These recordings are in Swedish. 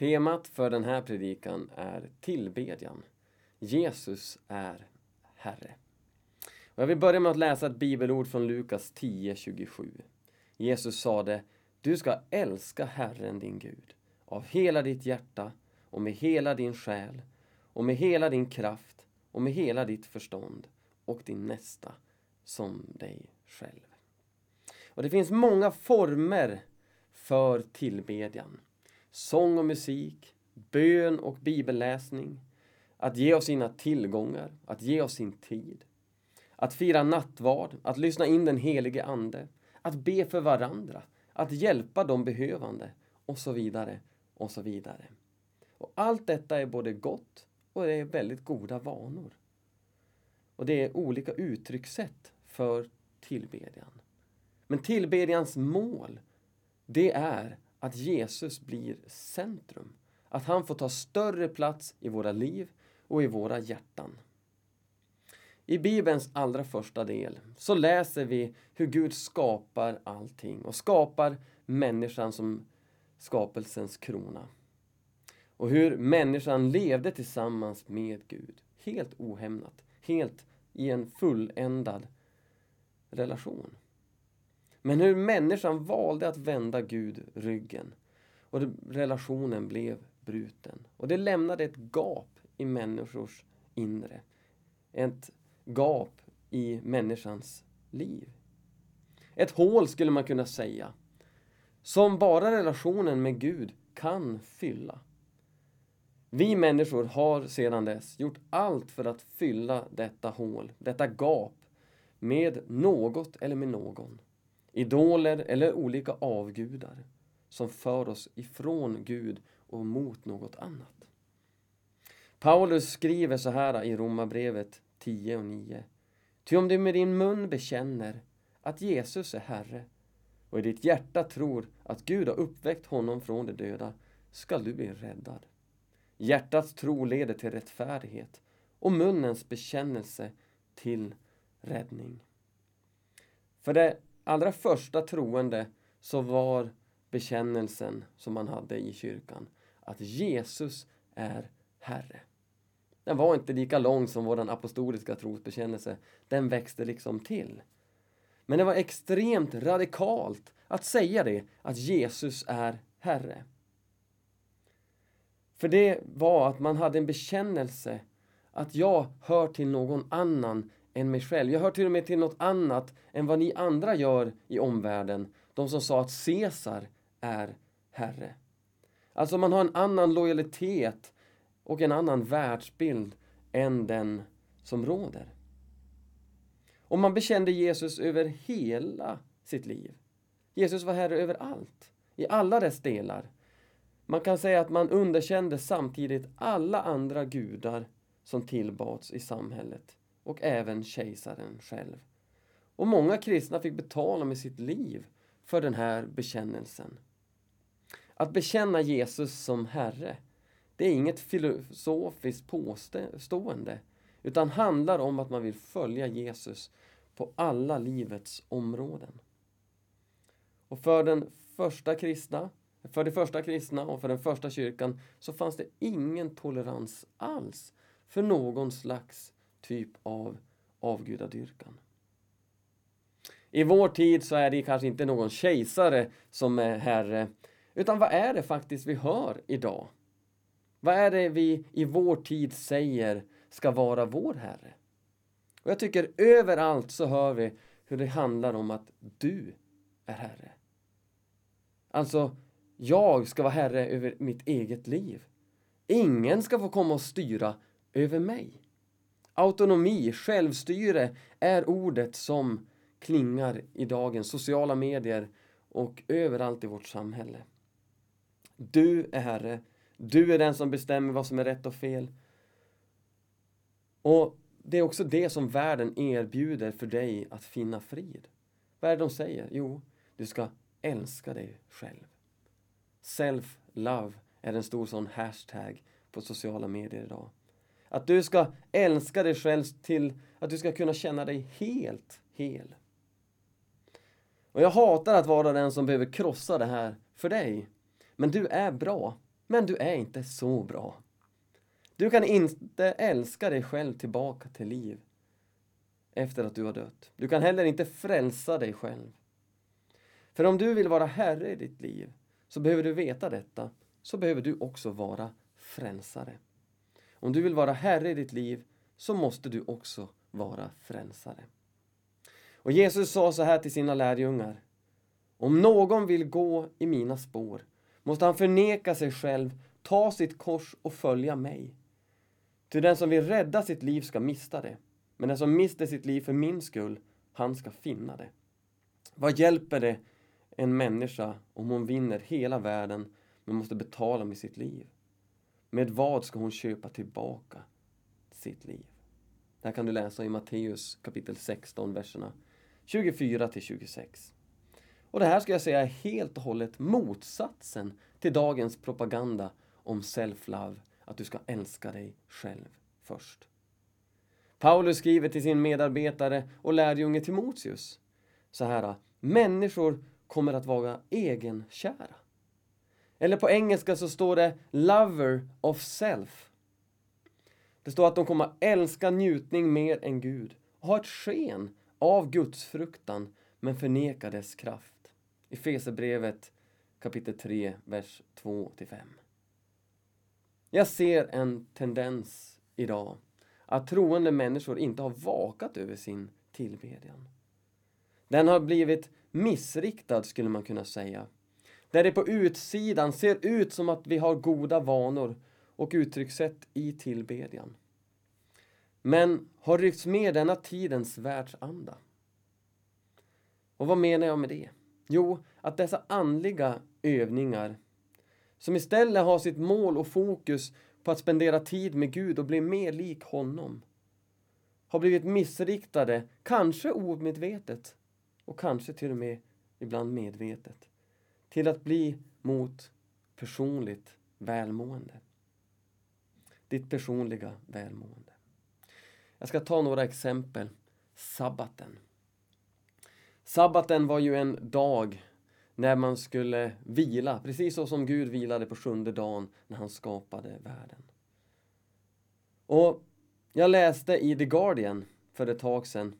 Temat för den här predikan är tillbedjan. Jesus är Herre. Och jag vill börja med att läsa ett bibelord från Lukas 10.27. Jesus sade, du ska älska Herren din Gud av hela ditt hjärta och med hela din själ och med hela din kraft och med hela ditt förstånd och din nästa som dig själv. Och det finns många former för tillbedjan. Sång och musik, bön och bibelläsning, att ge oss sina tillgångar, att ge oss sin tid, att fira nattvard, att lyssna in den helige Ande, att be för varandra, att hjälpa de behövande och så vidare och så vidare. Och allt detta är både gott och det är väldigt goda vanor. Och det är olika uttryckssätt för tillbedjan. Men tillbedjans mål, det är att Jesus blir centrum. Att han får ta större plats i våra liv och i våra hjärtan. I Bibelns allra första del så läser vi hur Gud skapar allting och skapar människan som skapelsens krona. Och hur människan levde tillsammans med Gud, helt ohämmat, helt i en fulländad relation. Men hur människan valde att vända Gud ryggen och relationen blev bruten. Och det lämnade ett gap i människors inre. Ett gap i människans liv. Ett hål skulle man kunna säga. Som bara relationen med Gud kan fylla. Vi människor har sedan dess gjort allt för att fylla detta hål, detta gap, med något eller med någon. Idoler eller olika avgudar som för oss ifrån Gud och mot något annat. Paulus skriver så här i Romarbrevet 10 och 9. Ty om du med din mun bekänner att Jesus är Herre och i ditt hjärta tror att Gud har uppväckt honom från de döda skall du bli räddad. Hjärtats tro leder till rättfärdighet och munnens bekännelse till räddning. För det allra första troende så var bekännelsen som man hade i kyrkan att Jesus är Herre. Den var inte lika lång som vår apostoliska trosbekännelse. Den växte liksom till. Men det var extremt radikalt att säga det, att Jesus är Herre. För det var att man hade en bekännelse att jag hör till någon annan än mig själv. Jag hör till och med till något annat än vad ni andra gör i omvärlden. De som sa att Caesar är Herre. Alltså man har en annan lojalitet och en annan världsbild än den som råder. Och man bekände Jesus över hela sitt liv. Jesus var Herre över allt, i alla dess delar. Man kan säga att man underkände samtidigt alla andra gudar som tillbads i samhället och även kejsaren själv. Och många kristna fick betala med sitt liv för den här bekännelsen. Att bekänna Jesus som Herre, det är inget filosofiskt påstående utan handlar om att man vill följa Jesus på alla livets områden. Och för den första kristna, för de första kristna och för den första kyrkan så fanns det ingen tolerans alls för någon slags typ av avgudadyrkan. I vår tid så är det kanske inte någon kejsare som är herre, utan vad är det faktiskt vi hör idag? Vad är det vi i vår tid säger ska vara vår Herre? Och jag tycker överallt så hör vi hur det handlar om att du är Herre. Alltså, jag ska vara Herre över mitt eget liv. Ingen ska få komma och styra över mig. Autonomi, självstyre är ordet som klingar i dagens sociala medier och överallt i vårt samhälle. Du är Herre. Du är den som bestämmer vad som är rätt och fel. Och det är också det som världen erbjuder för dig att finna frid. Vad är det de säger? Jo, du ska älska dig själv. Self-love är en stor sån hashtag på sociala medier idag. Att du ska älska dig själv till att du ska kunna känna dig helt hel. Och jag hatar att vara den som behöver krossa det här för dig. Men du är bra. Men du är inte så bra. Du kan inte älska dig själv tillbaka till liv efter att du har dött. Du kan heller inte frälsa dig själv. För om du vill vara herre i ditt liv så behöver du veta detta, så behöver du också vara frälsare. Om du vill vara herre i ditt liv så måste du också vara frälsare. Och Jesus sa så här till sina lärjungar. Om någon vill gå i mina spår måste han förneka sig själv, ta sitt kors och följa mig. Till den som vill rädda sitt liv ska mista det, men den som mister sitt liv för min skull, han ska finna det. Vad hjälper det en människa om hon vinner hela världen men måste betala med sitt liv? Med vad ska hon köpa tillbaka sitt liv? Det här kan du läsa i Matteus kapitel 16, verserna 24 till 26. Och det här ska jag säga är helt och hållet motsatsen till dagens propaganda om self-love, att du ska älska dig själv först. Paulus skriver till sin medarbetare och lärjunge Timoteus så här. Människor kommer att vara egenkära. Eller på engelska så står det lover of self. Det står att de kommer att älska njutning mer än Gud och ha ett sken av Guds fruktan men förneka dess kraft. I Fesebrevet kapitel 3, vers 2-5. Jag ser en tendens idag att troende människor inte har vakat över sin tillbedjan. Den har blivit missriktad skulle man kunna säga. Där det på utsidan ser ut som att vi har goda vanor och uttryckssätt i tillbedjan. Men har ryckts med denna tidens världsanda. Och vad menar jag med det? Jo, att dessa andliga övningar som istället har sitt mål och fokus på att spendera tid med Gud och bli mer lik honom har blivit missriktade, kanske omedvetet och kanske till och med ibland medvetet, till att bli mot personligt välmående. Ditt personliga välmående. Jag ska ta några exempel. Sabbaten. Sabbaten var ju en dag när man skulle vila, precis så som Gud vilade på sjunde dagen när han skapade världen. Och jag läste i The Guardian för ett tag sedan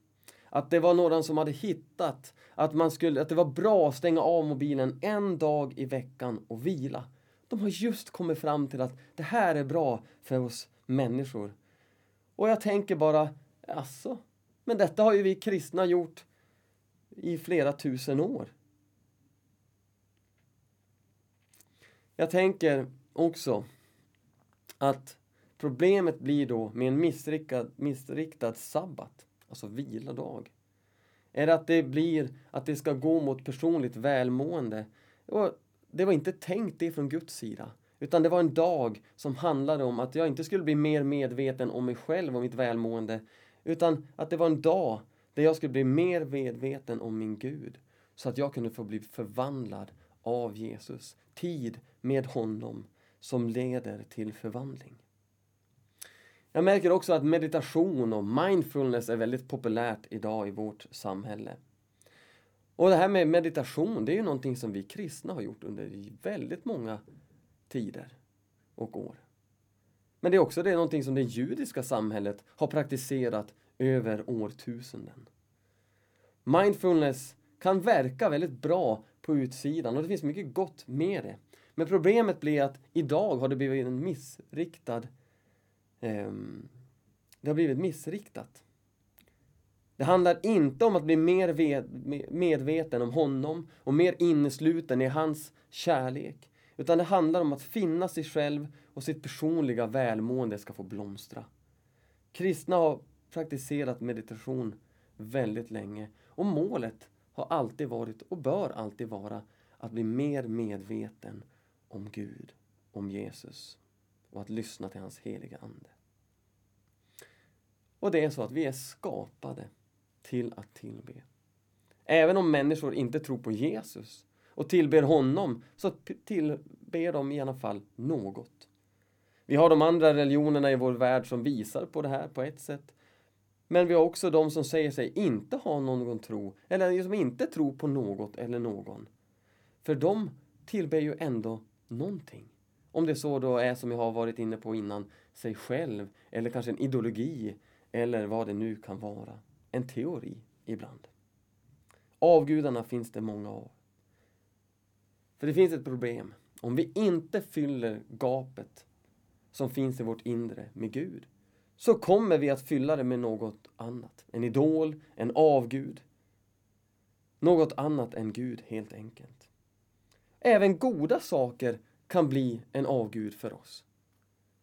att det var någon som hade hittat att, man skulle, att det var bra att stänga av mobilen en dag i veckan och vila. De har just kommit fram till att det här är bra för oss människor. Och jag tänker bara, alltså, men detta har ju vi kristna gjort i flera tusen år. Jag tänker också att problemet blir då med en missriktad, missriktad sabbat, alltså vilodag, är att det blir att det ska gå mot personligt välmående. Och det var inte tänkt det från Guds sida. Utan det var en dag som handlade om att jag inte skulle bli mer medveten om mig själv och mitt välmående. Utan att det var en dag där jag skulle bli mer medveten om min Gud. Så att jag kunde få bli förvandlad av Jesus. Tid med honom som leder till förvandling. Jag märker också att meditation och mindfulness är väldigt populärt idag i vårt samhälle. Och det här med meditation, det är ju någonting som vi kristna har gjort under väldigt många tider och år. Men det är också det någonting som det judiska samhället har praktiserat över årtusenden. Mindfulness kan verka väldigt bra på utsidan och det finns mycket gott med det. Men problemet blir att idag har det blivit en missriktad Ehm, det har blivit missriktat. Det handlar inte om att bli mer medveten om honom och mer innesluten i hans kärlek. Utan det handlar om att finna sig själv och sitt personliga välmående ska få blomstra. Kristna har praktiserat meditation väldigt länge och målet har alltid varit och bör alltid vara att bli mer medveten om Gud, om Jesus och att lyssna till hans heliga Ande. Och det är så att vi är skapade till att tillbe. Även om människor inte tror på Jesus och tillber honom så tillber de i alla fall något. Vi har de andra religionerna i vår värld som visar på det här på ett sätt. Men vi har också de som säger sig inte ha någon tro, eller som inte tror på något eller någon. För de tillber ju ändå någonting. Om det så då är som jag har varit inne på innan, sig själv eller kanske en ideologi eller vad det nu kan vara. En teori ibland. Avgudarna finns det många av. För det finns ett problem. Om vi inte fyller gapet som finns i vårt inre med Gud så kommer vi att fylla det med något annat. En idol, en avgud. Något annat än Gud helt enkelt. Även goda saker kan bli en avgud för oss.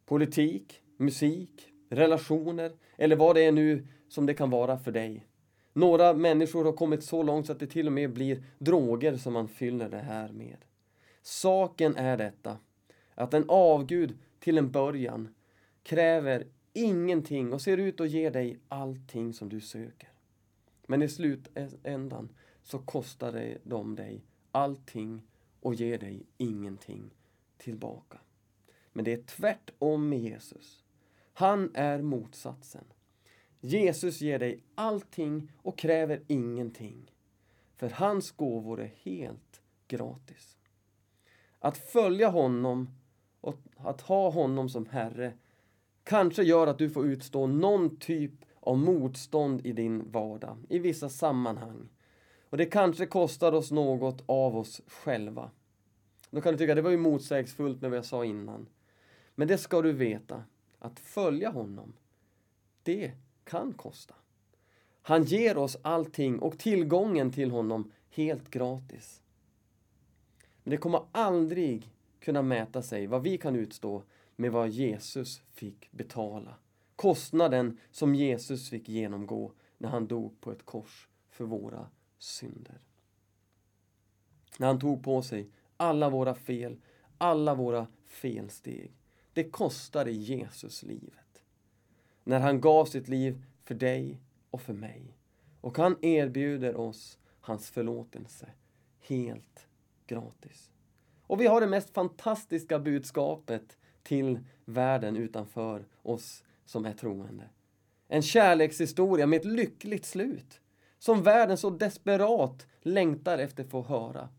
Politik, musik, relationer eller vad det är nu som det kan vara för dig. Några människor har kommit så långt så att det till och med blir droger som man fyller det här med. Saken är detta, att en avgud till en början kräver ingenting och ser ut att ge dig allting som du söker. Men i slutändan så kostar de dig allting och ger dig ingenting tillbaka. Men det är tvärtom med Jesus. Han är motsatsen. Jesus ger dig allting och kräver ingenting. För hans gåvor är helt gratis. Att följa honom och att ha honom som Herre kanske gör att du får utstå någon typ av motstånd i din vardag, i vissa sammanhang. Och det kanske kostar oss något av oss själva. Då kan du tycka, det var ju motsägelsefullt med vad jag sa innan. Men det ska du veta, att följa honom, det kan kosta. Han ger oss allting och tillgången till honom helt gratis. Men det kommer aldrig kunna mäta sig vad vi kan utstå med vad Jesus fick betala. Kostnaden som Jesus fick genomgå när han dog på ett kors för våra synder. När han tog på sig alla våra fel, alla våra felsteg. Det kostade Jesus livet. När han gav sitt liv för dig och för mig. Och han erbjuder oss hans förlåtelse helt gratis. Och vi har det mest fantastiska budskapet till världen utanför oss som är troende. En kärlekshistoria med ett lyckligt slut. Som världen så desperat längtar efter att få höra.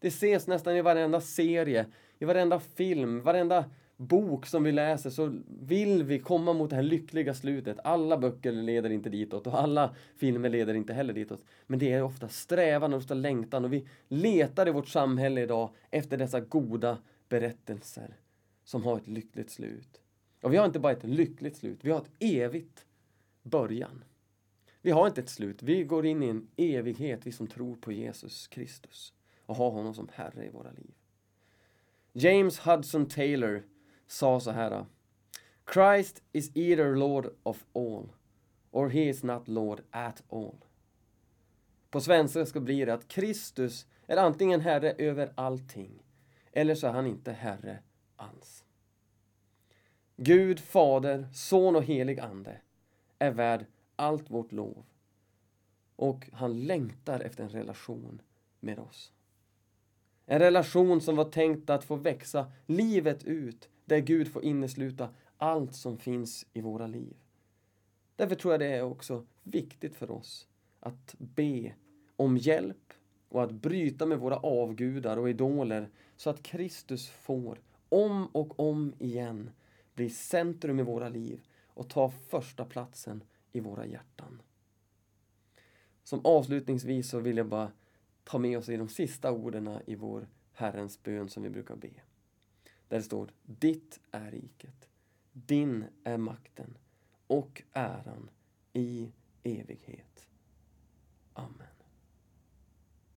Det ses nästan i varenda serie, i varenda film, varenda bok som vi läser så vill vi komma mot det här lyckliga slutet. Alla böcker leder inte ditåt och alla filmer leder inte heller ditåt. Men det är ofta strävan och ofta längtan och vi letar i vårt samhälle idag efter dessa goda berättelser som har ett lyckligt slut. Och vi har inte bara ett lyckligt slut, vi har ett evigt början. Vi har inte ett slut, vi går in i en evighet, vi som tror på Jesus Kristus och ha honom som Herre i våra liv. James Hudson Taylor sa så här. Christ is either Lord of all or he is not Lord at all. På svenska ska bli det att Kristus är antingen Herre över allting eller så är han inte Herre alls. Gud, Fader, Son och helig Ande är värd allt vårt lov. Och han längtar efter en relation med oss. En relation som var tänkt att få växa livet ut, där Gud får innesluta allt som finns i våra liv. Därför tror jag det är också viktigt för oss att be om hjälp och att bryta med våra avgudar och idoler så att Kristus får, om och om igen, bli centrum i våra liv och ta första platsen i våra hjärtan. Som avslutningsvis så vill jag bara ta med oss i de sista orden i vår Herrens bön som vi brukar be. Där det står Ditt är riket, din är makten och äran i evighet. Amen.